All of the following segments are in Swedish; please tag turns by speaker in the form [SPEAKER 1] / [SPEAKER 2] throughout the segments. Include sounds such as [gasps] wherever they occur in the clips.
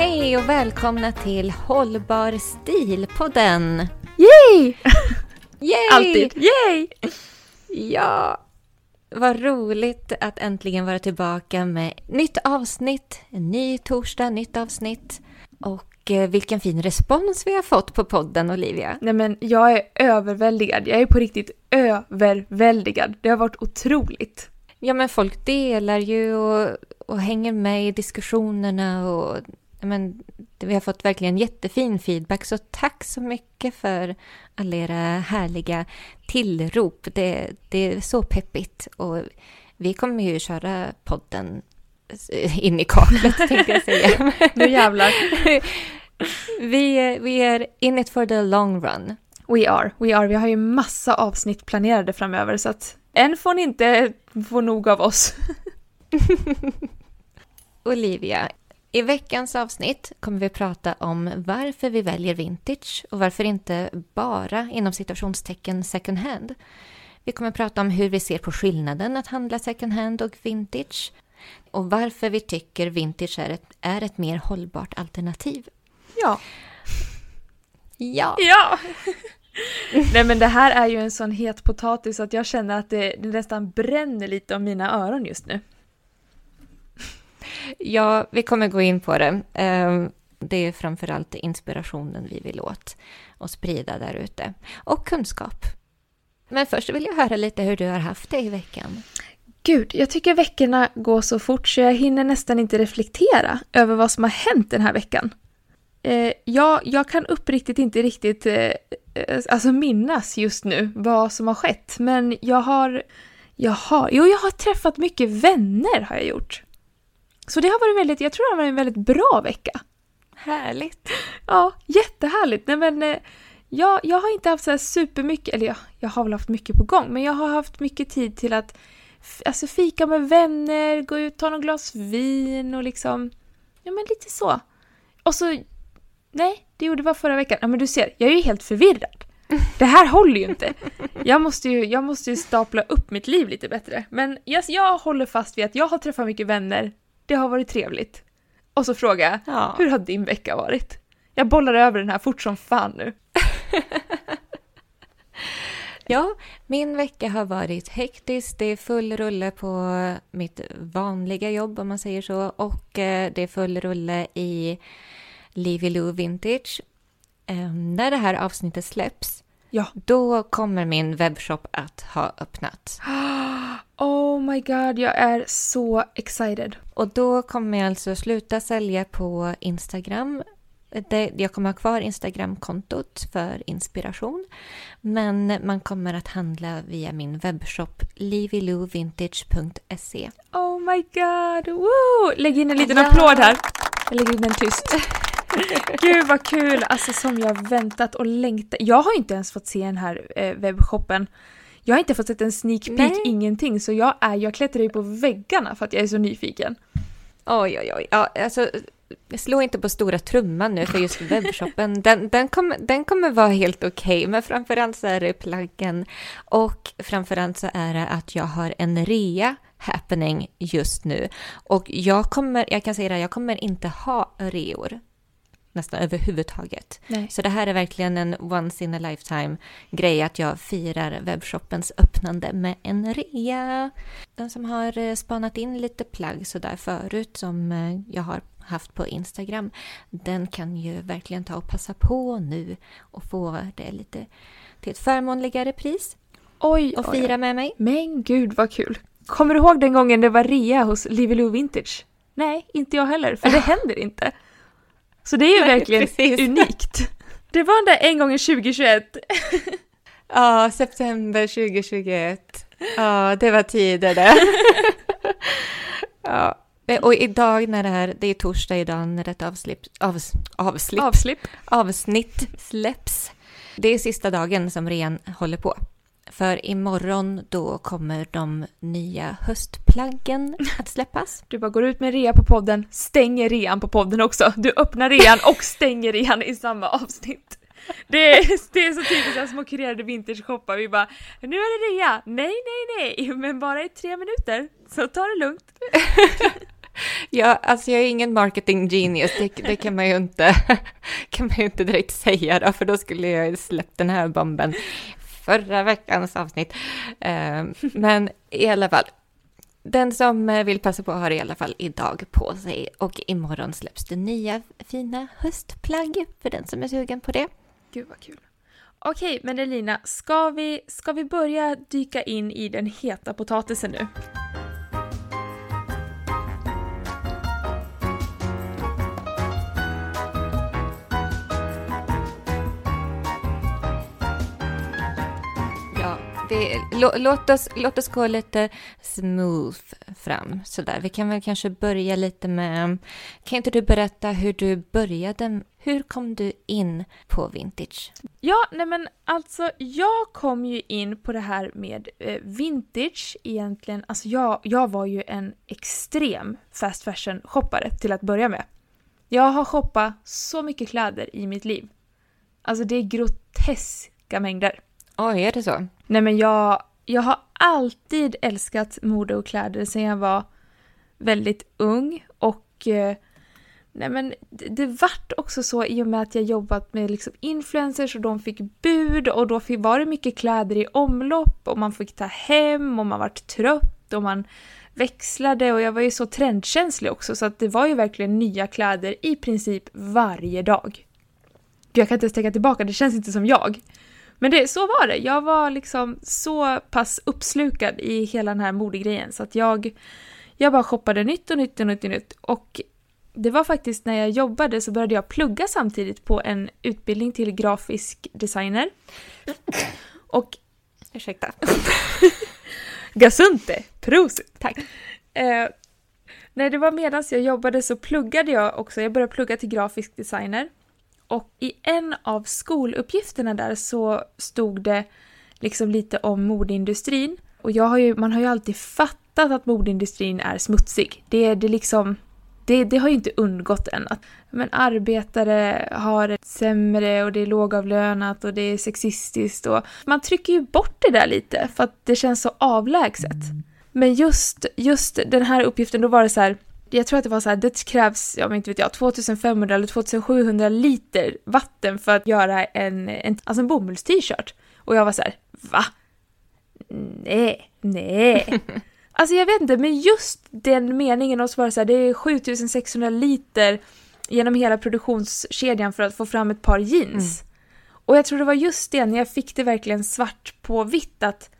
[SPEAKER 1] Hej och välkomna till Hållbar stil-podden!
[SPEAKER 2] Yay!
[SPEAKER 1] Yay!
[SPEAKER 2] Alltid! Yay!
[SPEAKER 1] Ja, vad roligt att äntligen vara tillbaka med nytt avsnitt, en ny torsdag, nytt avsnitt. Och eh, vilken fin respons vi har fått på podden, Olivia.
[SPEAKER 2] Nej men jag är överväldigad. Jag är på riktigt överväldigad. Det har varit otroligt.
[SPEAKER 1] Ja, men folk delar ju och, och hänger med i diskussionerna och men, vi har fått verkligen jättefin feedback, så tack så mycket för alla era härliga tillrop. Det, det är så peppigt och vi kommer ju köra podden in i kaklet, [laughs] tänkte jag säga.
[SPEAKER 2] nu jävlar. [laughs]
[SPEAKER 1] vi, vi är in it for the long run.
[SPEAKER 2] We are, we are. Vi har ju massa avsnitt planerade framöver så att än får ni inte få nog av oss. [laughs]
[SPEAKER 1] Olivia, i veckans avsnitt kommer vi prata om varför vi väljer vintage och varför inte bara inom citationstecken second hand. Vi kommer prata om hur vi ser på skillnaden att handla second hand och vintage och varför vi tycker vintage är ett, är ett mer hållbart alternativ.
[SPEAKER 2] Ja.
[SPEAKER 1] Ja.
[SPEAKER 2] Ja! [laughs] Nej men det här är ju en sån het potatis att jag känner att det, det nästan bränner lite om mina öron just nu.
[SPEAKER 1] Ja, vi kommer gå in på det. Ehm, det är framförallt inspirationen vi vill åt och sprida där ute. Och kunskap. Men först vill jag höra lite hur du har haft det i veckan.
[SPEAKER 2] Gud, jag tycker veckorna går så fort så jag hinner nästan inte reflektera över vad som har hänt den här veckan. Eh, jag, jag kan uppriktigt inte riktigt eh, eh, alltså minnas just nu vad som har skett, men jag har, jag har, jo jag har träffat mycket vänner har jag gjort. Så det har varit väldigt, jag tror det har varit en väldigt bra vecka.
[SPEAKER 1] Härligt.
[SPEAKER 2] Ja, jättehärligt. Nej men, eh, jag, jag har inte haft så här supermycket, eller jag, jag har väl haft mycket på gång, men jag har haft mycket tid till att alltså, fika med vänner, gå ut, ta något glas vin och liksom, ja men lite så. Och så, nej, det gjorde var förra veckan. Ja men du ser, jag är ju helt förvirrad. Det här håller ju inte. Jag måste ju, jag måste ju stapla upp mitt liv lite bättre. Men jag, jag håller fast vid att jag har träffat mycket vänner, det har varit trevligt. Och så frågar jag, ja. hur har din vecka varit? Jag bollar över den här fort som fan nu. [laughs]
[SPEAKER 1] ja, min vecka har varit hektisk. Det är full rulle på mitt vanliga jobb om man säger så. Och eh, det är full rulle i Livy Lou Vintage. Ehm, när det här avsnittet släpps,
[SPEAKER 2] ja.
[SPEAKER 1] då kommer min webbshop att ha öppnat. [gasps]
[SPEAKER 2] Oh my god, jag är så excited.
[SPEAKER 1] Och då kommer jag alltså sluta sälja på Instagram. Jag kommer ha kvar Instagram-kontot för inspiration. Men man kommer att handla via min webbshop liviluvintage.se.
[SPEAKER 2] Oh my god! Woo! Lägg in en liten applåd här. Jag lägger in den tyst. [laughs] Gud vad kul! Alltså som jag väntat och längtat. Jag har inte ens fått se den här eh, webbshoppen. Jag har inte fått sett en sneak peek, Nej. ingenting. Så jag, är, jag klättrar ju på väggarna för att jag är så nyfiken.
[SPEAKER 1] Oj, oj, oj. Ja, alltså, slå inte på stora trumman nu för just webbshoppen. Den, den, kommer, den kommer vara helt okej, okay, men framförallt så är det plaggen. Och framförallt så är det att jag har en rea happening just nu. Och jag kommer, jag kan säga det, jag kommer inte ha reor nästan överhuvudtaget. Nej. Så det här är verkligen en once in a lifetime grej att jag firar webbshoppens öppnande med en rea. Den som har eh, spanat in lite plagg sådär förut som eh, jag har haft på Instagram, den kan ju verkligen ta och passa på nu och få det lite till ett förmånligare pris.
[SPEAKER 2] Oj,
[SPEAKER 1] och fira
[SPEAKER 2] oj.
[SPEAKER 1] med mig.
[SPEAKER 2] Men gud vad kul! Kommer du ihåg den gången det var rea hos Livy Lou Vintage? Nej, inte jag heller, för det [laughs] händer inte. Så det är ju Nej, verkligen precis. unikt. [laughs] Det var den där en gången 2021. [laughs]
[SPEAKER 1] Ja, september 2021. Ja, det var tider det. [laughs] ja. Och idag när det här, det är torsdag idag när detta avslipp, avs, avslipp,
[SPEAKER 2] avslipp.
[SPEAKER 1] avsnitt släpps. Det är sista dagen som rean håller på. För imorgon då kommer de nya höstplaggen att [laughs] släppas.
[SPEAKER 2] Du bara går ut med rea på podden, stänger rean på podden också. Du öppnar rean och stänger rean i samma avsnitt. Det är, det är så typiskt små kurerade vintage-shoppar. Vi bara nu är det rea! Nej, nej, nej! Men bara i tre minuter, så ta det lugnt. [laughs]
[SPEAKER 1] Ja, alltså jag är ingen marketing genius, det, det, kan, man ju inte, [laughs] kan man ju inte direkt säga då, för då skulle jag släppt den här bomben förra veckans avsnitt. Ehm, men i alla fall, den som eh, vill passa på har i alla fall idag på sig och imorgon släpps det nya fina höstplagg för den som är sugen på det.
[SPEAKER 2] Gud vad kul. Okej, men Elina, ska vi, ska vi börja dyka in i den heta potatisen nu?
[SPEAKER 1] Det, lå, låt, oss, låt oss gå lite smooth fram sådär. Vi kan väl kanske börja lite med, kan inte du berätta hur du började, hur kom du in på vintage?
[SPEAKER 2] Ja, nej men alltså jag kom ju in på det här med eh, vintage egentligen, alltså jag, jag var ju en extrem fast fashion shoppare till att börja med. Jag har shoppat så mycket kläder i mitt liv. Alltså det är groteska mängder.
[SPEAKER 1] Oj, är det så?
[SPEAKER 2] Nej men jag, jag har alltid älskat mode och kläder sedan jag var väldigt ung och eh, nej men det, det vart också så i och med att jag jobbat med liksom influencers och de fick bud och då fick, var det mycket kläder i omlopp och man fick ta hem och man vart trött och man växlade och jag var ju så trendkänslig också så att det var ju verkligen nya kläder i princip varje dag. Jag kan inte ens tänka tillbaka, det känns inte som jag. Men det, så var det. Jag var liksom så pass uppslukad i hela den här modegrejen så att jag, jag bara shoppade nytt och nytt och nytt och nytt. Och det var faktiskt när jag jobbade så började jag plugga samtidigt på en utbildning till grafisk designer. Och...
[SPEAKER 1] Ursäkta. [laughs]
[SPEAKER 2] Gasunte! Prosit!
[SPEAKER 1] Tack.
[SPEAKER 2] Eh, när det var medan jag jobbade så pluggade jag också, jag började plugga till grafisk designer. Och i en av skoluppgifterna där så stod det liksom lite om modeindustrin. Och jag har ju, man har ju alltid fattat att modeindustrin är smutsig. Det, det, liksom, det, det har ju inte undgått än. Att, men arbetare har det sämre och det är lågavlönat och det är sexistiskt. Och man trycker ju bort det där lite för att det känns så avlägset. Men just, just den här uppgiften, då var det så här jag tror att det var så här, det krävs, ja men inte vet jag, 2500 eller 2700 liter vatten för att göra en, en, alltså en bomulls-t-shirt. Och jag var så här, va? Nej, nej. [laughs] alltså jag vet inte, men just den meningen och så var det så här, det är 7600 liter genom hela produktionskedjan för att få fram ett par jeans. Mm. Och jag tror det var just det, när jag fick det verkligen svart på vitt att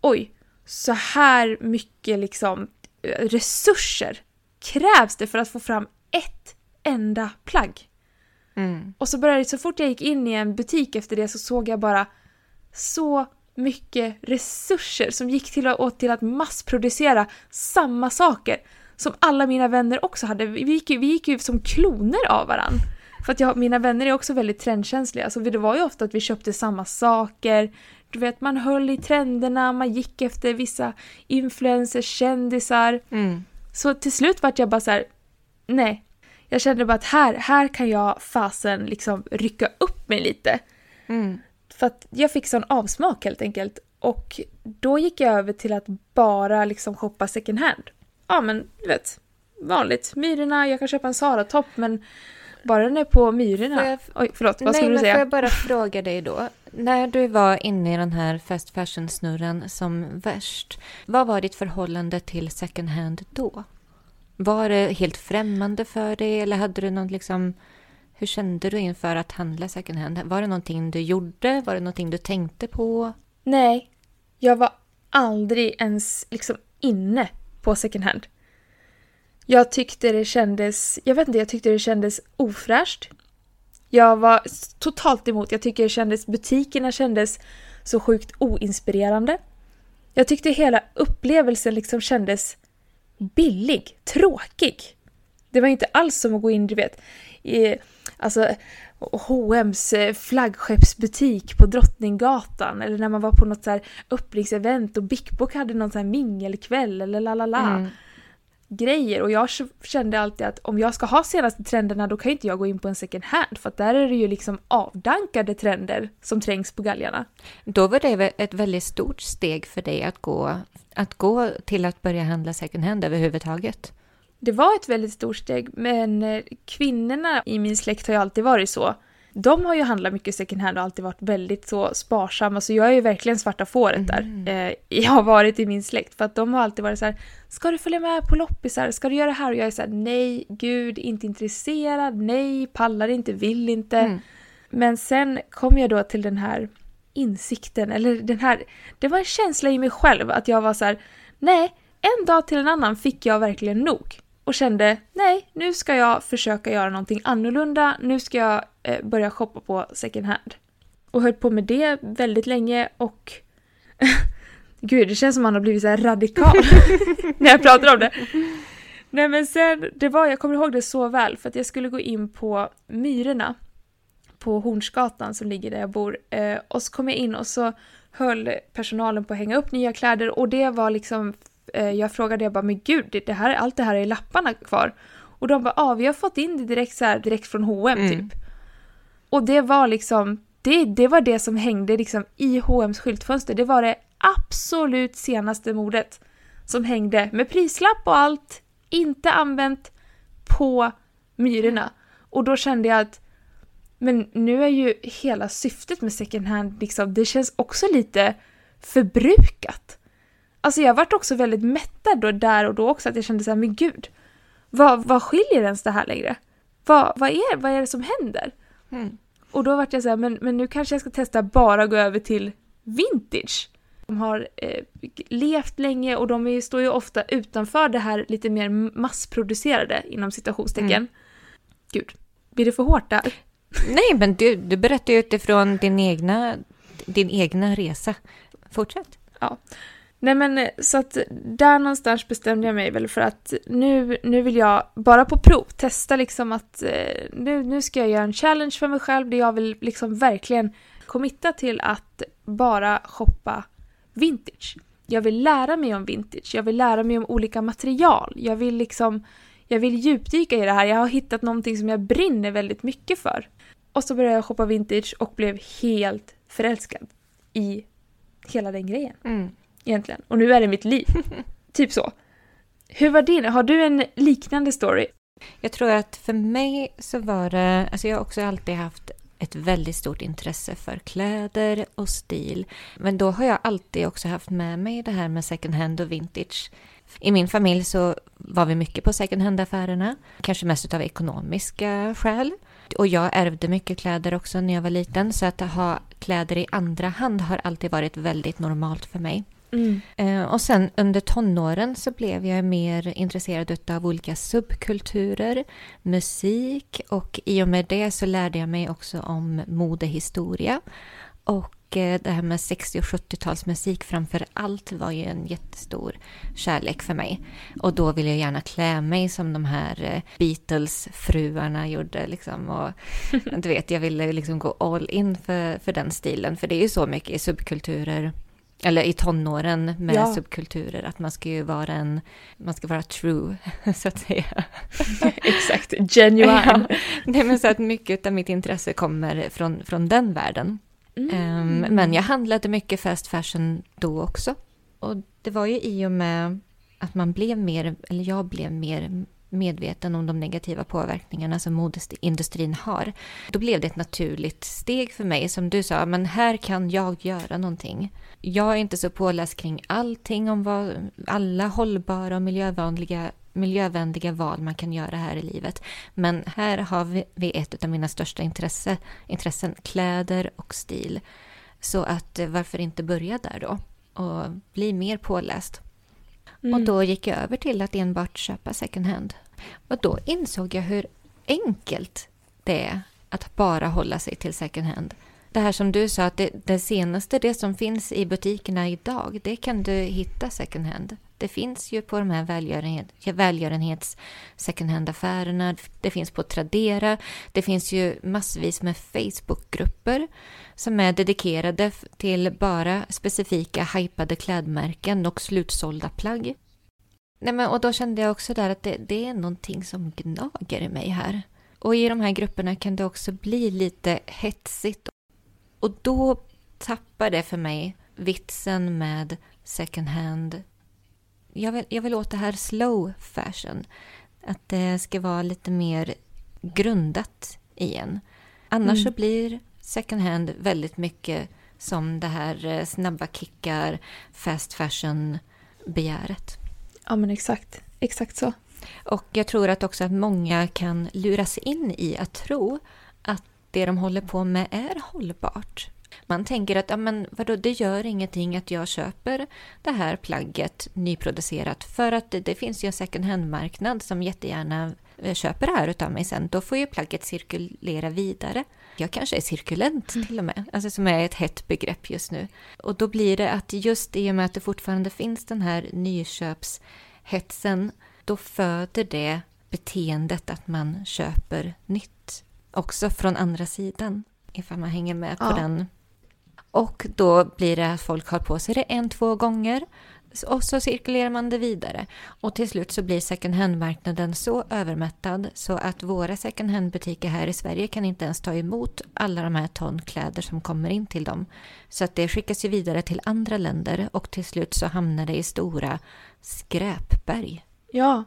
[SPEAKER 2] oj, så här mycket liksom resurser krävs det för att få fram ett enda plagg? Mm. Och så började så fort jag gick in i en butik efter det så såg jag bara så mycket resurser som gick till att, till att massproducera samma saker som alla mina vänner också hade. Vi gick ju, vi gick ju som kloner av varandra. För att jag, mina vänner är också väldigt trendkänsliga, så det var ju ofta att vi köpte samma saker. Du vet, man höll i trenderna, man gick efter vissa influencers, kändisar. Mm. Så till slut vart jag bara så här, nej. Jag kände bara att här, här kan jag fasen liksom rycka upp mig lite.
[SPEAKER 1] Mm.
[SPEAKER 2] För att jag fick sån avsmak helt enkelt. Och då gick jag över till att bara liksom shoppa second hand. Ja men du vet, vanligt. Myrorna, jag kan köpa en Sara-topp men bara den är på Myrorna.
[SPEAKER 1] Jag-
[SPEAKER 2] Oj, förlåt, vad
[SPEAKER 1] Nej,
[SPEAKER 2] skulle du säga?
[SPEAKER 1] får jag bara fråga dig då. När du var inne i den här fast fashion-snurran som värst, vad var ditt förhållande till second hand då? Var det helt främmande för dig eller hade du någon liksom... Hur kände du inför att handla second hand? Var det någonting du gjorde? Var det någonting du tänkte på?
[SPEAKER 2] Nej, jag var aldrig ens liksom inne på second hand. Jag tyckte det kändes, jag vet inte, jag tyckte det kändes ofräscht. Jag var totalt emot, jag tycker det kändes, butikerna kändes så sjukt oinspirerande. Jag tyckte hela upplevelsen liksom kändes billig, tråkig. Det var inte alls som att gå in, du vet, i alltså H&M's eh, flaggskeppsbutik på Drottninggatan eller när man var på något så här öppningsevent och Bic Book hade någon så här mingelkväll eller la la la
[SPEAKER 1] Mm
[SPEAKER 2] grejer och jag kände alltid att om jag ska ha senaste trenderna då kan ju inte jag gå in på en second hand för att där är det ju liksom avdankade trender som trängs på galgarna.
[SPEAKER 1] Då var det ett väldigt stort steg för dig att gå, att gå till att börja handla second hand överhuvudtaget.
[SPEAKER 2] Det var ett väldigt stort steg, men eh, kvinnorna i min släkt har ju alltid varit så. De har ju handlat mycket second hand och alltid varit väldigt så sparsamma, så jag är ju verkligen svarta fåret där. Eh, jag har varit i min släkt, för att de har alltid varit så här, ska du följa med på loppisar, ska du göra det här? Och jag är så här, nej, gud, inte intresserad, nej, pallar inte, vill inte.
[SPEAKER 1] Mm.
[SPEAKER 2] Men sen kom jag då till den här insikten, eller den här, det var en känsla i mig själv att jag var så här, nej, en dag till en annan fick jag verkligen nog och kände, nej, nu ska jag försöka göra någonting annorlunda, nu ska jag eh, börja shoppa på second hand. Och höll på med det väldigt länge och [laughs] Gud, det känns som man har blivit så här radikal [laughs] när jag pratar om det. Nej men sen, det var, jag kommer ihåg det så väl för att jag skulle gå in på Myrorna på Hornsgatan som ligger där jag bor. Eh, och så kom jag in och så höll personalen på att hänga upp nya kläder och det var liksom, jag frågade jag bara men gud, det det här, allt det här är lapparna kvar. Och de bara, ja ah, vi har fått in det direkt så här, direkt från H&M
[SPEAKER 1] Mm.
[SPEAKER 2] typ. Och det var liksom, det, det var det som hängde liksom i H&M's skyltfönster. Det var det absolut senaste modet som hängde med prislapp och allt, inte använt på Myrorna. Och då kände jag att men nu är ju hela syftet med second hand liksom, det känns också lite förbrukat. Alltså jag vart också väldigt mättad då, där och då också, att jag kände så här, men gud, vad, vad skiljer ens det här längre? Vad, vad, är, vad är det som händer?
[SPEAKER 1] Mm.
[SPEAKER 2] Och då vart jag så här, men, men nu kanske jag ska testa bara gå över till vintage. De har eh, levt länge och de är, står ju ofta utanför det här lite mer massproducerade inom citationstecken.
[SPEAKER 1] Mm.
[SPEAKER 2] Gud, blir det för hårt där?
[SPEAKER 1] Nej, men du, du berättar ju utifrån din egna, din egna resa. Fortsätt.
[SPEAKER 2] Nej men eh, så att där någonstans bestämde jag mig väl för att nu, nu vill jag bara på prov testa liksom att eh, nu, nu ska jag göra en challenge för mig själv där jag vill liksom verkligen committa till att bara shoppa vintage. Jag vill lära mig om vintage, jag vill lära mig om olika material, jag vill liksom jag vill djupdyka i det här, jag har hittat någonting som jag brinner väldigt mycket för. Och så började jag shoppa vintage och blev helt förälskad i hela den grejen
[SPEAKER 1] Mm
[SPEAKER 2] egentligen. Och nu är det mitt liv. [laughs] typ så. Hur var din? Har du en liknande story?
[SPEAKER 1] Jag tror att för mig så var det, alltså jag har också alltid haft ett väldigt stort intresse för kläder och stil. Men då har jag alltid också haft med mig det här med second hand och vintage. I min familj så var vi mycket på second hand-affärerna, kanske mest av ekonomiska skäl. Och jag ärvde mycket kläder också när jag var liten, så att ha kläder i andra hand har alltid varit väldigt normalt för mig.
[SPEAKER 2] Mm.
[SPEAKER 1] Eh, Och sen under tonåren så blev jag mer intresserad av olika subkulturer, musik och i och med det så lärde jag mig också om modehistoria. Och eh, det här med 60 och 70-talsmusik framför allt var ju en jättestor kärlek för mig. Och då ville jag gärna klä mig som de här eh, Beatles-fruarna gjorde. Liksom. Och, [laughs] du vet, jag ville liksom gå all in för, för den stilen. För det är ju så mycket i subkulturer eller i tonåren med
[SPEAKER 2] Ja.
[SPEAKER 1] subkulturer, att man ska ju vara en, man ska vara true, [laughs] så att säga. [laughs]
[SPEAKER 2] Exakt, genuine.
[SPEAKER 1] Ja. Nej, men så att mycket av mitt intresse kommer från, från den världen.
[SPEAKER 2] Mm.
[SPEAKER 1] Ehm, men jag handlade mycket fast fashion då också. Och det var ju i och med att man blev mer, eller jag blev mer medveten om de negativa påverkningarna som modeindustrin har. Då blev det ett naturligt steg för mig. Som du sa, men här kan jag göra någonting. Jag är inte så påläst kring allting om vad alla hållbara och miljövänliga, miljövänliga val man kan göra här i livet. Men här har vi, vi ett av mina största intresse, intressen, kläder och stil. Så att eh, varför inte börja där då och bli mer påläst.
[SPEAKER 2] Mm.
[SPEAKER 1] Och då gick jag över till att enbart köpa second hand. Och då insåg jag hur enkelt det är att bara hålla sig till second hand. Det här som du sa, att det, det senaste, det som finns i butikerna idag, det kan du hitta second hand. Det finns ju på de här välgörenhet, välgörenhets second hand-affärerna, det finns på Tradera, det finns ju massvis med Facebookgrupper som är dedikerade till bara specifika hypade klädmärken och slutsålda plagg. Nej, men, och då kände jag också där att det, det är någonting som gnager i mig här. Och i de här grupperna kan det också bli lite hetsigt. Och då tappar det för mig vitsen med second hand. Jag vill, jag vill åt det här slow fashion. Att det ska vara lite mer grundat igen. Annars
[SPEAKER 2] Mm.
[SPEAKER 1] så blir second hand väldigt mycket som det här eh, snabba kickar, fast fashion-begäret.
[SPEAKER 2] Ja men exakt, exakt så.
[SPEAKER 1] Och jag tror att också att många kan luras in i att tro att det de håller på med är hållbart. Man tänker att ja, men vadå, det gör ingenting att jag köper det här plagget nyproducerat för att det, det finns ju en second hand-marknad som jättegärna eh, köper det här utav mig sen. Då får ju plagget cirkulera vidare. Jag kanske är cirkulent till och med, alltså som är ett hett begrepp just nu. Och då blir det att just i och med att det fortfarande finns den här nyköpshetsen, då föder det beteendet att man köper nytt. Också från andra sidan, ifall man hänger med på
[SPEAKER 2] Ja.
[SPEAKER 1] den. Och då blir det att folk har på sig det en, två gånger och så cirkulerar man det vidare. Och till slut så blir second hand-marknaden så övermättad så att våra second hand-butiker här i Sverige kan inte ens ta emot alla de här ton kläder som kommer in till dem. Så att det skickas ju vidare till andra länder och till slut så hamnar det i stora skräpberg.
[SPEAKER 2] Ja.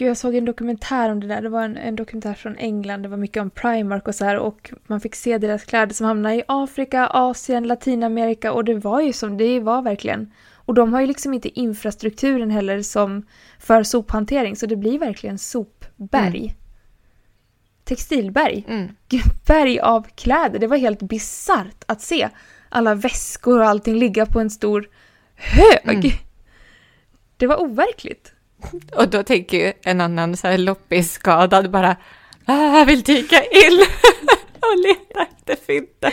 [SPEAKER 2] Gud, jag såg en dokumentär om det där. Det var en, en dokumentär från England. Det var mycket om Primark och så här. Och man fick se deras kläder som hamnade i Afrika, Asien, Latinamerika. Och det var ju som det var verkligen. Och de har ju liksom inte infrastrukturen heller som för sophantering. Så det blir verkligen sopberg. Textilberg.
[SPEAKER 1] Mm.
[SPEAKER 2] Berg av kläder. Det var helt bisarrt att se alla väskor och allting ligga på en stor hög.
[SPEAKER 1] Mm.
[SPEAKER 2] Det var overkligt.
[SPEAKER 1] Och då tänker ju en annan så här loppisskadad bara ah, jag vill dyka in [laughs] och leta efter fynten.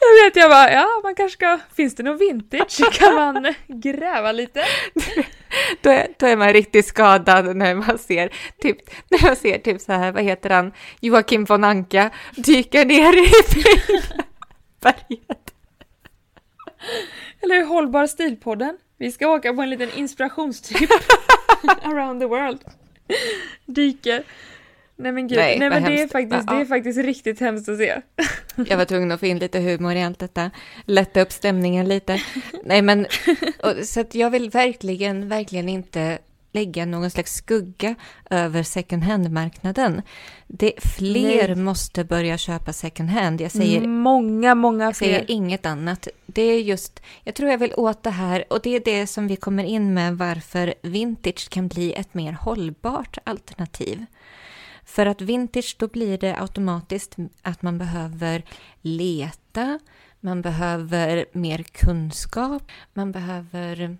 [SPEAKER 2] Jag vet, jag bara, ja man kanske ska, finns det någon vintage? Kan man gräva lite? [laughs]
[SPEAKER 1] Då är, då är man riktigt skadad när man ser typ, när man ser typ så här, vad heter han, Joakim von Anka dyka ner i [laughs] berget.
[SPEAKER 2] Eller Hållbar stilpodden. Vi ska åka på en liten inspirationstrip [laughs] around the world. Dyker. Nej men gud,
[SPEAKER 1] Nej,
[SPEAKER 2] nej, men det är, faktiskt, det är faktiskt riktigt hemskt att se. [laughs]
[SPEAKER 1] Jag var tvungen att få in lite humor i allt detta, lätta upp stämningen lite. Nej men, [laughs] och, så att jag vill verkligen, verkligen inte lägga någon slags skugga över second hand-marknaden. Fler
[SPEAKER 2] Nej.
[SPEAKER 1] måste börja köpa second hand. Jag säger
[SPEAKER 2] Många, många
[SPEAKER 1] Jag säger
[SPEAKER 2] fler.
[SPEAKER 1] inget annat. Det är just, jag tror jag vill åt det här och det är det som vi kommer in med varför vintage kan bli ett mer hållbart alternativ. För att vintage, då blir det automatiskt att man behöver leta, man behöver mer kunskap, man behöver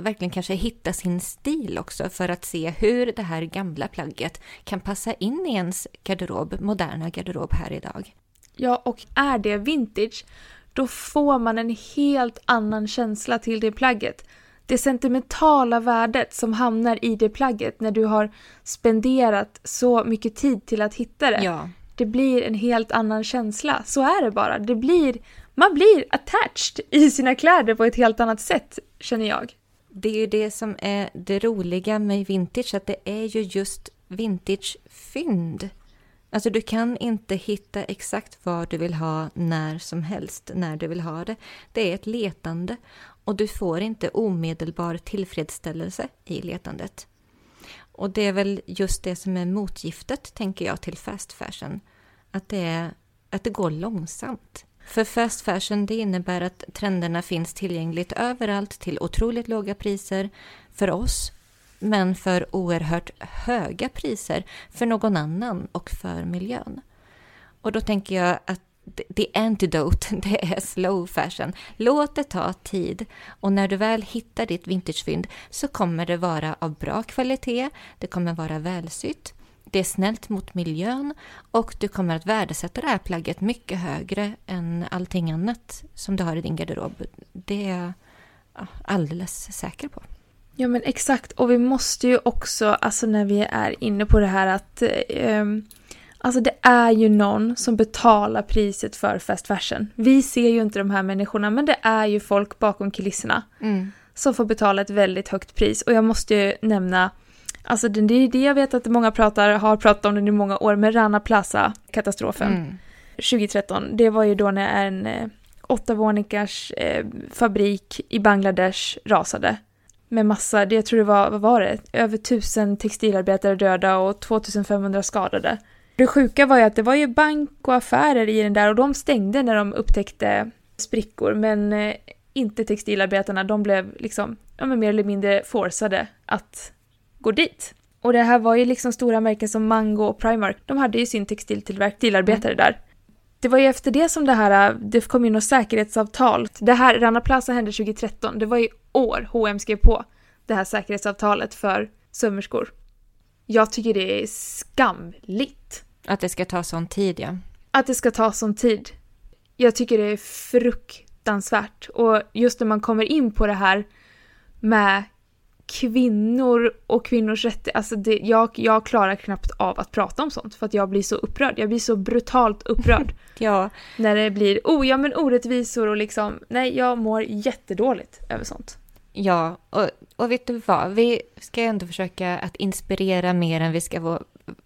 [SPEAKER 1] verkligen kanske hitta sin stil också för att se hur det här gamla plagget kan passa in i ens garderob, moderna garderob här idag.
[SPEAKER 2] Ja, och är det vintage, då får man en helt annan känsla till det plagget. Det sentimentala värdet som hamnar i det plagget när du har spenderat så mycket tid till att hitta det.
[SPEAKER 1] Ja.
[SPEAKER 2] Det blir en helt annan känsla. Så är det bara. Det blir, man blir attached i sina kläder på ett helt annat sätt, känner jag.
[SPEAKER 1] Det är ju det som är det roliga med vintage, att det är ju just vintagefynd. Alltså du kan inte hitta exakt vad du vill ha när som helst, när du vill ha det. Det är ett letande och du får inte omedelbar tillfredsställelse i letandet. Och det är väl just det som är motgiftet, tänker jag, till fast fashion. Att det, är, att det går långsamt. För fast fashion det innebär att trenderna finns tillgängligt överallt till otroligt låga priser för oss, men för oerhört höga priser för någon annan och för miljön. Och då tänker jag att the antidote, [laughs] det är slow fashion. Låt det ta tid och när du väl hittar ditt vintagefynd så kommer det vara av bra kvalitet, det kommer vara välsytt, det är snällt mot miljön och du kommer att värdesätta det här plagget mycket högre än allting annat som du har i din garderob. Det är jag alldeles säker på.
[SPEAKER 2] Ja men exakt och vi måste ju också, alltså när vi är inne på det här att eh, Alltså det är ju någon som betalar priset för fast fashion. Vi ser ju inte de här människorna men det är ju folk bakom kulisserna. Mm. Som får betala ett väldigt högt pris och jag måste ju nämna Alltså det är det jag vet att många pratar, har pratat om den i många år med Rana Plaza-katastrofen. Mm. 2013, det var ju då när en eh, åttavåningars eh, fabrik i Bangladesh rasade. Med massa, det, jag tror det var, vad var det, över tusen textilarbetare döda och 2500 skadade. Det sjuka var ju att det var ju bank och affärer i den där och de stängde när de upptäckte sprickor men eh, inte textilarbetarna, de blev liksom ja, mer eller mindre forcade att gå dit. Och det här var ju liksom stora märken som Mango och Primark, de hade ju sin textiltillverkare mm. där. Det var ju efter det som det här, det kom in något säkerhetsavtal. Det här, Rana Plaza hände 2013, det var i år H&M skrev på det här säkerhetsavtalet för sömmerskor. Jag tycker det är skamligt.
[SPEAKER 1] Att det ska ta sån tid, ja.
[SPEAKER 2] Att det ska ta sån tid. Jag tycker det är fruktansvärt. Och just när man kommer in på det här med kvinnor och kvinnors rättigheter, alltså det, jag, jag klarar knappt av att prata om sånt för att jag blir så upprörd. Jag blir så brutalt upprörd. [laughs]
[SPEAKER 1] ja.
[SPEAKER 2] När det blir, oh ja men orättvisor och liksom, nej jag mår jättedåligt över sånt.
[SPEAKER 1] Ja, och, och vet du vad, vi ska ändå försöka att inspirera mer än vi ska få,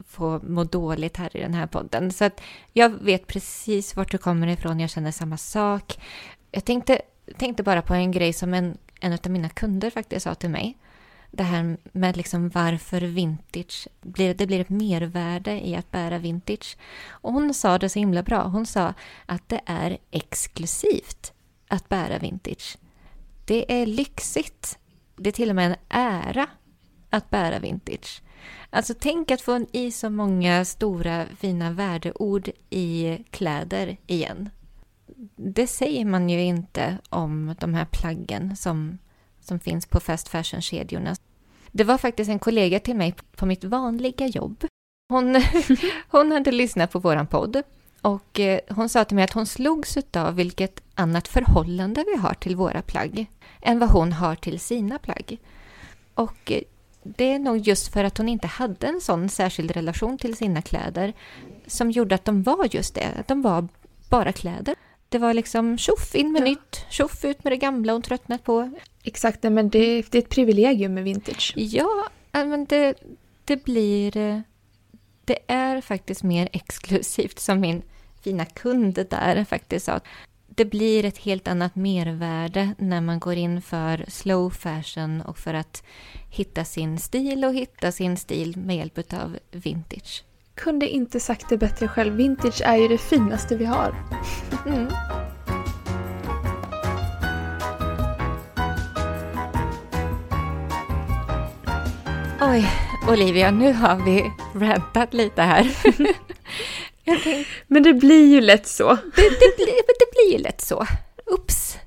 [SPEAKER 1] få må dåligt här i den här podden. Så att jag vet precis vart du kommer ifrån, jag känner samma sak. Jag tänkte, tänkte bara på en grej som en, en av mina kunder faktiskt sa till mig det här med liksom varför vintage, blir, det blir ett mervärde i att bära vintage. Och hon sa det så himla bra. Hon sa att det är exklusivt att bära vintage. Det är lyxigt. Det är till och med en ära att bära vintage. Alltså tänk att få i så många stora fina värdeord i kläder igen. Det säger man ju inte om de här plaggen som som finns på fast fashion-kedjorna. Det var faktiskt en kollega till mig på mitt vanliga jobb. Hon, [laughs] hon hade lyssnat på våran podd och eh, hon sa till mig att hon slogs av vilket annat förhållande vi har till våra plagg än vad hon har till sina plagg. Och eh, det är nog just för att hon inte hade en sån särskild relation till sina kläder som gjorde att de var just det, att de var bara kläder. Det var liksom tjoff in med ja. nytt, tjoff ut med det gamla hon tröttnat på.
[SPEAKER 2] Exakt, men det, det är ett privilegium med vintage.
[SPEAKER 1] Ja, men det, det blir... Eh, det är faktiskt mer exklusivt som min fina kund där faktiskt sa. Det blir ett helt annat mervärde när man går in för slow fashion och för att hitta sin stil och hitta sin stil med hjälp av vintage
[SPEAKER 2] kunde inte sagt det bättre själv. Vintage är ju det finaste vi har. Mm.
[SPEAKER 1] Oj, Olivia, nu har vi rantat lite här. [laughs]
[SPEAKER 2] Men det blir ju lätt så.
[SPEAKER 1] Det, det, blir, det blir ju lätt så. Ups.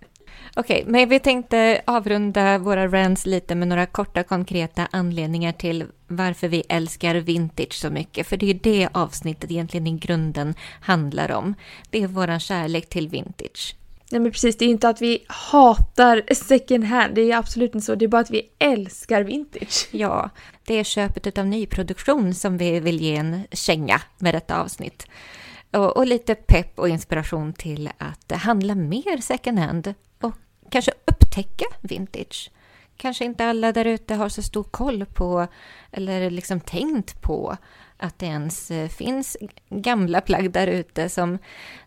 [SPEAKER 1] Okej, okay, men vi tänkte avrunda våra rants lite med några korta konkreta anledningar till varför vi älskar vintage så mycket. För det är ju det avsnittet egentligen i grunden handlar om. Det är våran kärlek till vintage.
[SPEAKER 2] Nej men precis, det är ju inte att vi hatar second hand, det är absolut inte så. Det är bara att vi älskar vintage.
[SPEAKER 1] Ja, det är köpet av nyproduktion som vi vill ge en känga med detta avsnitt. Och, och lite pepp och inspiration till att handla mer second hand och kanske upptäcka vintage. Kanske inte alla där ute har så stor koll på eller liksom tänkt på att det ens eh, finns gamla plagg där ute som,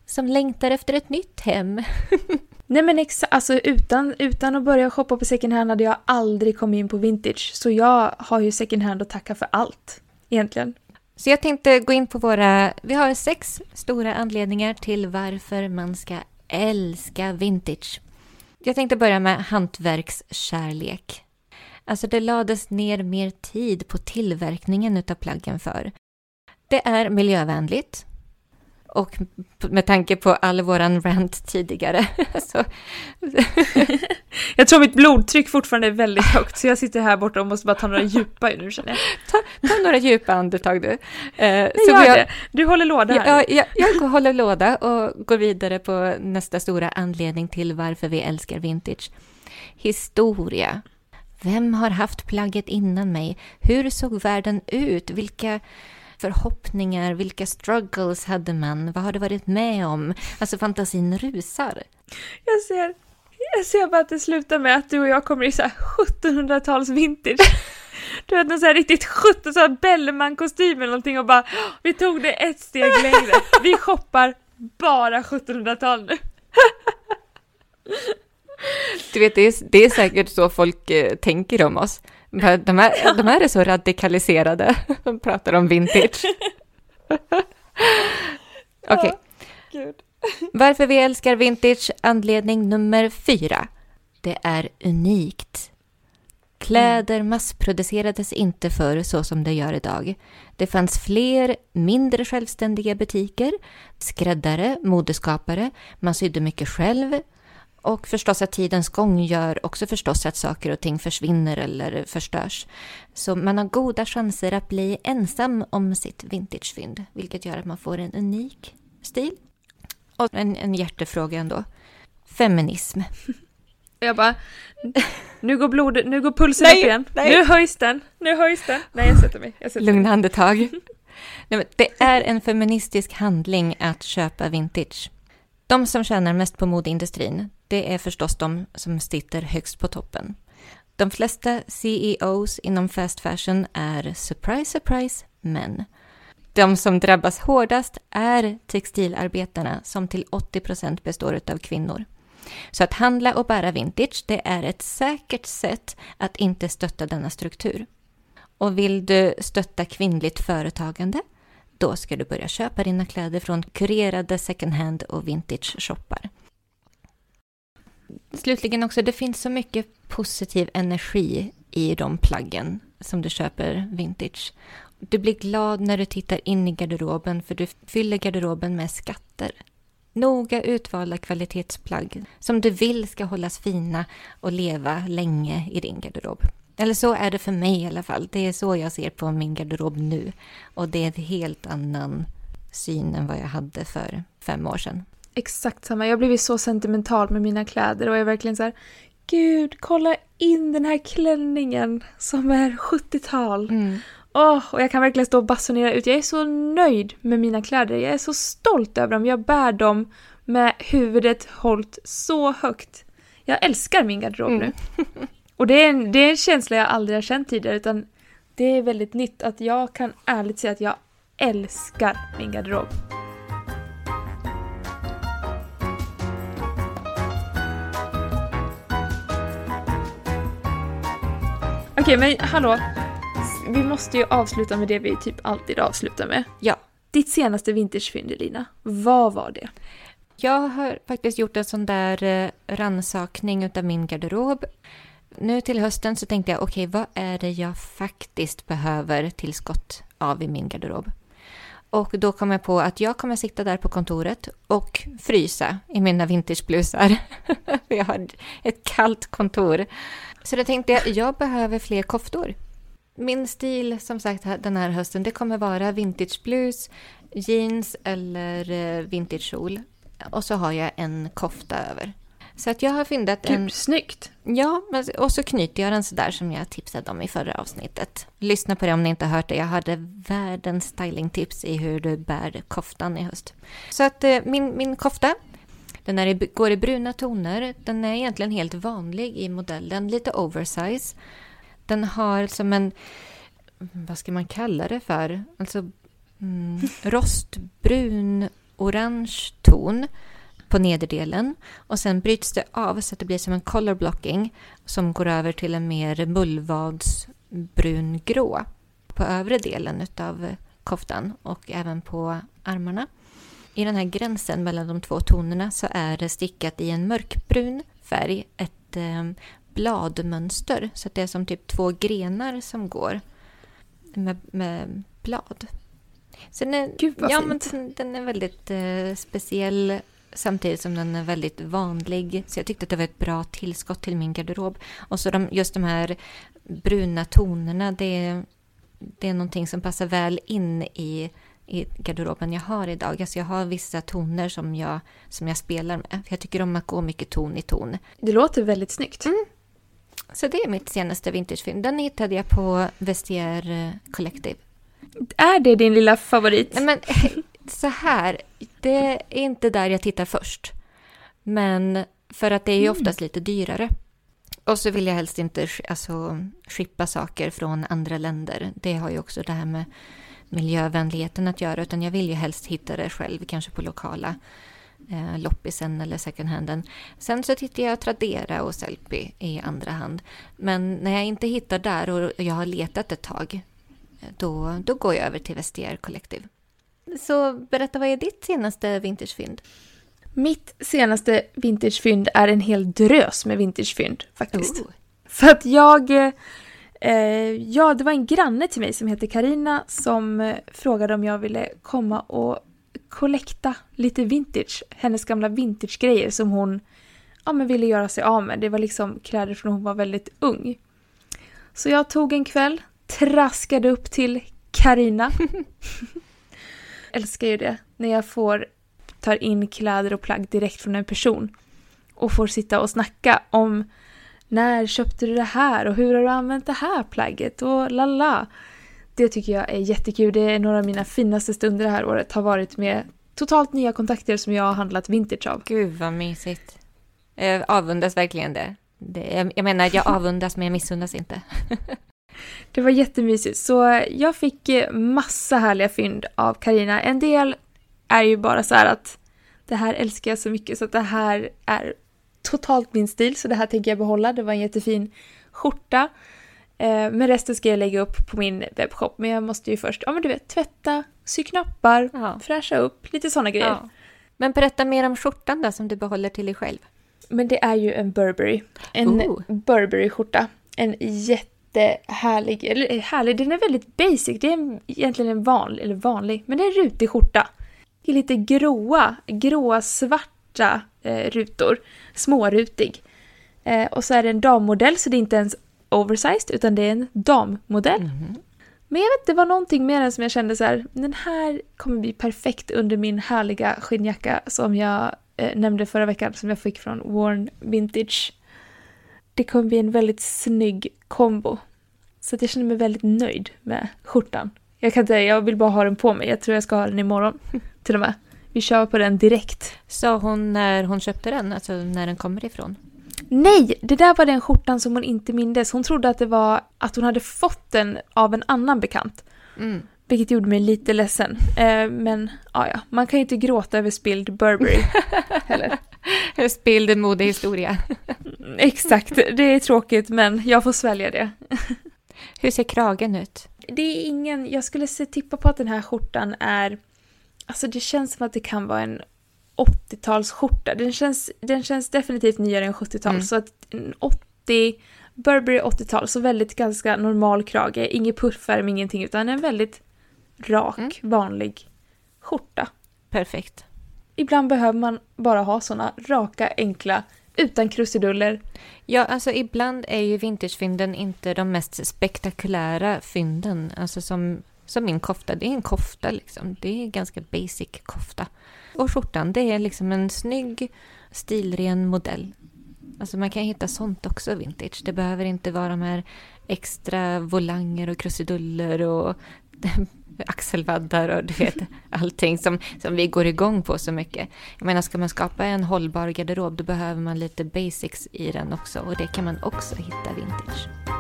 [SPEAKER 1] som längtar efter ett nytt hem. [laughs]
[SPEAKER 2] Nej men exakt, alltså utan, utan att börja shoppa på second hand hade jag aldrig kommit in på vintage. Så jag har ju second hand att tacka för allt, egentligen.
[SPEAKER 1] Så jag tänkte gå in på våra, vi har sex stora anledningar till varför man ska älska vintage. Jag tänkte börja med hantverkskärlek. Alltså det lades ner mer tid på tillverkningen av plaggen för. Det är miljövänligt. Och med tanke på all våran rant tidigare. [laughs] så.
[SPEAKER 2] jag tror mitt blodtryck fortfarande är väldigt högt så jag sitter här borta och måste bara ta några djupa nu känner jag.
[SPEAKER 1] Ta, ta några djupa andetag du.
[SPEAKER 2] Eh, så gör jag, det. Du håller låda här.
[SPEAKER 1] Ja, jag, jag håller låda och går vidare på nästa stora anledning till varför vi älskar vintage. Historia. Vem har haft plagget innan mig? Hur såg världen ut? Vilka förhoppningar, vilka struggles hade man, vad har det varit med om? Alltså fantasin rusar.
[SPEAKER 2] Jag ser, jag ser bara att det slutar med att du och jag kommer i så 1700-tals vintage. [laughs] Du vet någon sån här riktigt 1700 Bellman-kostym eller någonting och bara vi tog det ett steg längre. Vi shoppar bara 1700-tal nu.
[SPEAKER 1] Du vet, det är, det är säkert så folk eh, tänker om oss. De här, de här är så radikaliserade. De [laughs] pratar om vintage. [laughs] Okej. Okay. Varför vi älskar vintage, anledning nummer fyra. Det är unikt. Kläder massproducerades inte förr så som det gör idag. Det fanns fler mindre självständiga butiker, skräddare, modeskapare, man sydde mycket själv, och förstås att tidens gång gör också förstås att saker och ting försvinner eller förstörs. Så man har goda chanser att bli ensam om sitt vintagefynd, vilket gör att man får en unik stil. Och en, en hjärtefråga ändå. Feminism. [laughs]
[SPEAKER 2] Jag bara, nu går blodet, nu går pulsen nej, upp igen. Nej. Nu höjs den, nu höjs den. Nej, jag sätter mig. Jag sätter
[SPEAKER 1] Lugna andetag. [laughs] Nej, det är en feministisk handling att köpa vintage. De som tjänar mest på modeindustrin, det är förstås de som sitter högst på toppen. De flesta CEOs inom fast fashion är, surprise, surprise, män. De som drabbas hårdast är textilarbetarna som till 80 procent består av kvinnor. Så att handla och bära vintage, det är ett säkert sätt att inte stötta denna struktur. Och vill du stötta kvinnligt företagande, då ska du börja köpa dina kläder från kurerade second hand och vintage shoppar. Slutligen också, det finns så mycket positiv energi i de plaggen som du köper vintage. Du blir glad när du tittar in i garderoben för du fyller garderoben med skatter. Noga utvalda kvalitetsplagg som du vill ska hållas fina och leva länge i din garderob. Eller så är det för mig i alla fall. Det är så jag ser på min garderob nu. Och det är en helt annan syn än vad jag hade för fem år sedan.
[SPEAKER 2] Exakt samma. Jag har blivit så sentimental med mina kläder och jag är verkligen så här, Gud, kolla in den här klänningen som är 70-tal. Mm. Oh, och jag kan verkligen stå och basunera ut. Jag är så nöjd med mina kläder. Jag är så stolt över dem. Jag bär dem med huvudet hållt så högt. Jag älskar min garderob mm. nu. Och det är, en, det är en känsla jag aldrig har känt tidigare utan det är väldigt nytt att jag kan ärligt säga att jag älskar min garderob. Okej, men hallå. Vi måste ju avsluta med det vi typ alltid avslutar med.
[SPEAKER 1] Ja.
[SPEAKER 2] Ditt senaste vintersfynd, Elina. Vad var det?
[SPEAKER 1] Jag har faktiskt gjort en sån där eh, rannsakning utav min garderob. Nu till hösten så tänkte jag, okej, okay, vad är det jag faktiskt behöver tillskott av i min garderob? Och då kom jag på att jag kommer sitta där på kontoret och frysa i mina vintageblusar. [laughs] jag har ett kallt kontor. Så då tänkte jag, jag behöver fler koftor. Min stil som sagt den här hösten, det kommer vara vintageblus, jeans eller eh, vintagekjol. Och så har jag en kofta över. Så att jag har fyndat en...
[SPEAKER 2] Gud, snyggt!
[SPEAKER 1] Ja, och så knyter jag den sådär som jag tipsade om i förra avsnittet. Lyssna på det om ni inte har hört det. Jag hade världens stylingtips i hur du bär koftan i höst. Så att eh, min, min kofta, den är i, går i bruna toner. Den är egentligen helt vanlig i modellen, lite oversize. Den har som en, vad ska man kalla det för? Alltså mm, rostbrun orange ton på nederdelen och sen bryts det av så att det blir som en color blocking som går över till en mer mullvadsbrungrå på övre delen av koftan och även på armarna. I den här gränsen mellan de två tonerna så är det stickat i en mörkbrun färg ett eh, bladmönster så att det är som typ två grenar som går med, med blad. Så den är,
[SPEAKER 2] Gud vad
[SPEAKER 1] ja,
[SPEAKER 2] fint.
[SPEAKER 1] Men den är väldigt eh, speciell samtidigt som den är väldigt vanlig. Så jag tyckte att det var ett bra tillskott till min garderob. Och så de, just de här bruna tonerna, det är, det är någonting som passar väl in i, i garderoben jag har idag. Alltså jag har vissa toner som jag, som jag spelar med. Jag tycker om att gå mycket ton i ton.
[SPEAKER 2] Det låter väldigt snyggt.
[SPEAKER 1] Mm. Så det är mitt senaste vintagefynd. Den hittade jag på Vestiaire Collective.
[SPEAKER 2] Är det din lilla favorit?
[SPEAKER 1] Nej, men [laughs] så här, det är inte där jag tittar först. Men för att det är ju oftast lite dyrare. Och så vill jag helst inte alltså, skippa saker från andra länder. Det har ju också det här med miljövänligheten att göra. Utan jag vill ju helst hitta det själv, kanske på lokala eh, loppisen eller second handen. Sen så tittar jag Tradera och Sellpy i andra hand. Men när jag inte hittar där och jag har letat ett tag, då, då går jag över till Vestiaire Collective. Så berätta, vad är ditt senaste vintagefynd?
[SPEAKER 2] Mitt senaste vintagefynd är en hel drös med vintagefynd faktiskt.
[SPEAKER 1] Oh.
[SPEAKER 2] För att jag... Eh, ja, det var en granne till mig som heter Karina som eh, frågade om jag ville komma och kollekta lite vintage. Hennes gamla vintagegrejer som hon ja, men ville göra sig av med. Det var liksom kläder från när hon var väldigt ung. Så jag tog en kväll, traskade upp till Karina. [laughs] Älskar ju det. När jag får tar in kläder och plagg direkt från en person. Och får sitta och snacka om när köpte du det här och hur har du använt det här plagget och lalla. Det tycker jag är jättekul. Det är några av mina finaste stunder det här året har varit med totalt nya kontakter som jag har handlat vintage av.
[SPEAKER 1] Gud vad mysigt. Jag avundas verkligen det. det jag menar, jag [laughs] avundas men jag missundas inte. [laughs]
[SPEAKER 2] det var jättemysigt. Så jag fick massa härliga fynd av Karina. En del är ju bara så här att det här älskar jag så mycket så att det här är totalt min stil så det här tänker jag behålla. Det var en jättefin skjorta. Eh, men resten ska jag lägga upp på min webbshop. Men jag måste ju först, ja men du vet, tvätta, sy knappar, ja. fräscha upp, lite sådana grejer. Ja.
[SPEAKER 1] Men berätta mer om skjortan då som du behåller till dig själv.
[SPEAKER 2] Men det är ju en Burberry. En oh. Burberry-skjorta. En jättehärlig, eller härlig, den är väldigt basic. Det är en, egentligen en vanlig, eller vanlig, men det är en rutig skjorta. Det är lite gråa, gråa svarta eh, rutor. Smårutig. Eh, och så är det en dammodell så det är inte ens oversized utan det är en dammodell. Mm. Men jag vet det var någonting med den som jag kände så här, den här kommer bli perfekt under min härliga skinnjacka som jag eh, nämnde förra veckan som jag fick från Worn Vintage. Det kommer bli en väldigt snygg kombo. Så att jag känner mig väldigt nöjd med skjortan. Jag kan inte, jag vill bara ha den på mig. Jag tror jag ska ha den imorgon [laughs] till och med. Vi kör på den direkt.
[SPEAKER 1] Sa hon när hon köpte den, alltså när den kommer ifrån?
[SPEAKER 2] Nej, det där var den skjortan som hon inte mindes. Hon trodde att det var att hon hade fått den av en annan bekant. Mm. Vilket gjorde mig lite ledsen. Eh, men ja, ja, man kan ju inte gråta över spilld Burberry [laughs] heller. [laughs]
[SPEAKER 1] spilld modehistoria. [laughs]
[SPEAKER 2] Exakt, det är tråkigt men jag får svälja det. [laughs]
[SPEAKER 1] Hur ser kragen ut?
[SPEAKER 2] Det är ingen, jag skulle se, tippa på att den här skjortan är, alltså det känns som att det kan vara en 80-talsskjorta. Den känns, den känns definitivt nyare än 70-tal. Mm. Så att en 80, Burberry 80-tal, så väldigt ganska normal krage. Ingen puffärm, ingenting, utan en väldigt rak, mm. vanlig skjorta.
[SPEAKER 1] Perfekt.
[SPEAKER 2] Ibland behöver man bara ha såna raka, enkla, utan krusiduller.
[SPEAKER 1] Ja, alltså ibland är ju vintagefynden inte de mest spektakulära fynden. Alltså som, som min kofta, det är en kofta liksom. Det är en ganska basic kofta. Och skjortan, det är liksom en snygg, stilren modell. Alltså man kan hitta sånt också vintage. Det behöver inte vara de här extra volanger och krusiduller och [laughs] axelvaddar och du vet allting som, som vi går igång på så mycket. Jag menar, ska man skapa en hållbar garderob då behöver man lite basics i den också och det kan man också hitta vintage.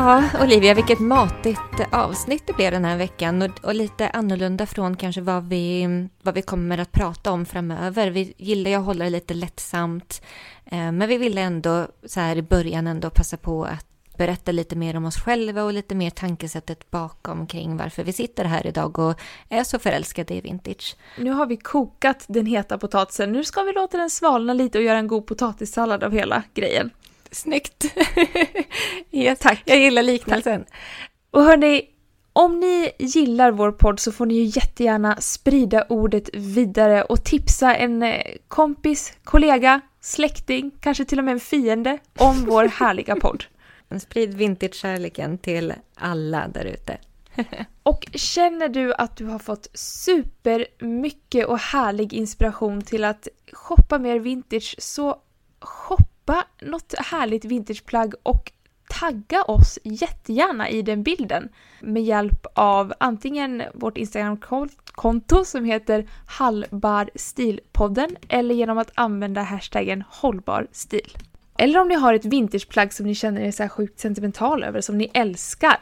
[SPEAKER 1] Ja, Olivia, vilket matigt avsnitt det blev den här veckan och, och, lite annorlunda från kanske vad vi, vad vi kommer att prata om framöver. Vi gillar ju att hålla det lite lättsamt, eh, men vi ville ändå så här i början ändå passa på att berätta lite mer om oss själva och lite mer tankesättet bakom kring varför vi sitter här idag och är så förälskade i vintage.
[SPEAKER 2] Nu har vi kokat den heta potatisen, nu ska vi låta den svalna lite och göra en god potatissallad av hela grejen.
[SPEAKER 1] Snyggt! [laughs] yes, Tack! Jag gillar liknelsen.
[SPEAKER 2] Och hörni, om ni gillar vår podd så får ni ju jättegärna sprida ordet vidare och tipsa en eh, kompis, kollega, släkting, kanske till och med en fiende om vår [laughs] härliga podd.
[SPEAKER 1] Sprid vintage-kärleken till alla där ute. [laughs]
[SPEAKER 2] och känner du att du har fått supermycket och härlig inspiration till att shoppa mer vintage så shoppa shoppa något härligt vintageplagg och tagga oss jättegärna i den bilden med hjälp av antingen vårt Instagramkonto som heter Hallbarstilpodden eller genom att använda hashtaggen hållbarstil. Eller om ni har ett vintageplagg som ni känner er så här sjukt sentimental över, som ni älskar.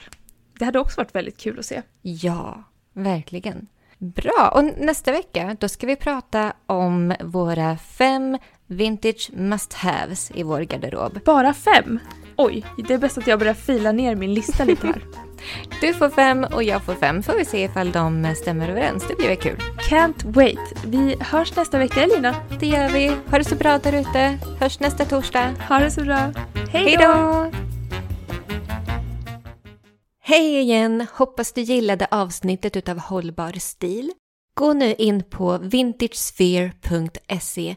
[SPEAKER 2] Det hade också varit väldigt kul att se.
[SPEAKER 1] Ja, verkligen. Bra, och nästa vecka då ska vi prata om våra fem vintage must-haves i vår garderob.
[SPEAKER 2] Bara fem? Oj, det är bäst att jag börjar fila ner min lista lite här. [laughs]
[SPEAKER 1] du får fem och jag får fem. Får vi se ifall de stämmer överens. Det blir väl kul.
[SPEAKER 2] Can't wait. Vi hörs nästa vecka, Elina.
[SPEAKER 1] Det gör vi. Ha det så bra där ute. Hörs nästa torsdag.
[SPEAKER 2] Ha det så bra.
[SPEAKER 1] Hej då! Hej igen! Hoppas du gillade avsnittet utav Hållbar stil. Gå nu in på vintagesphere.se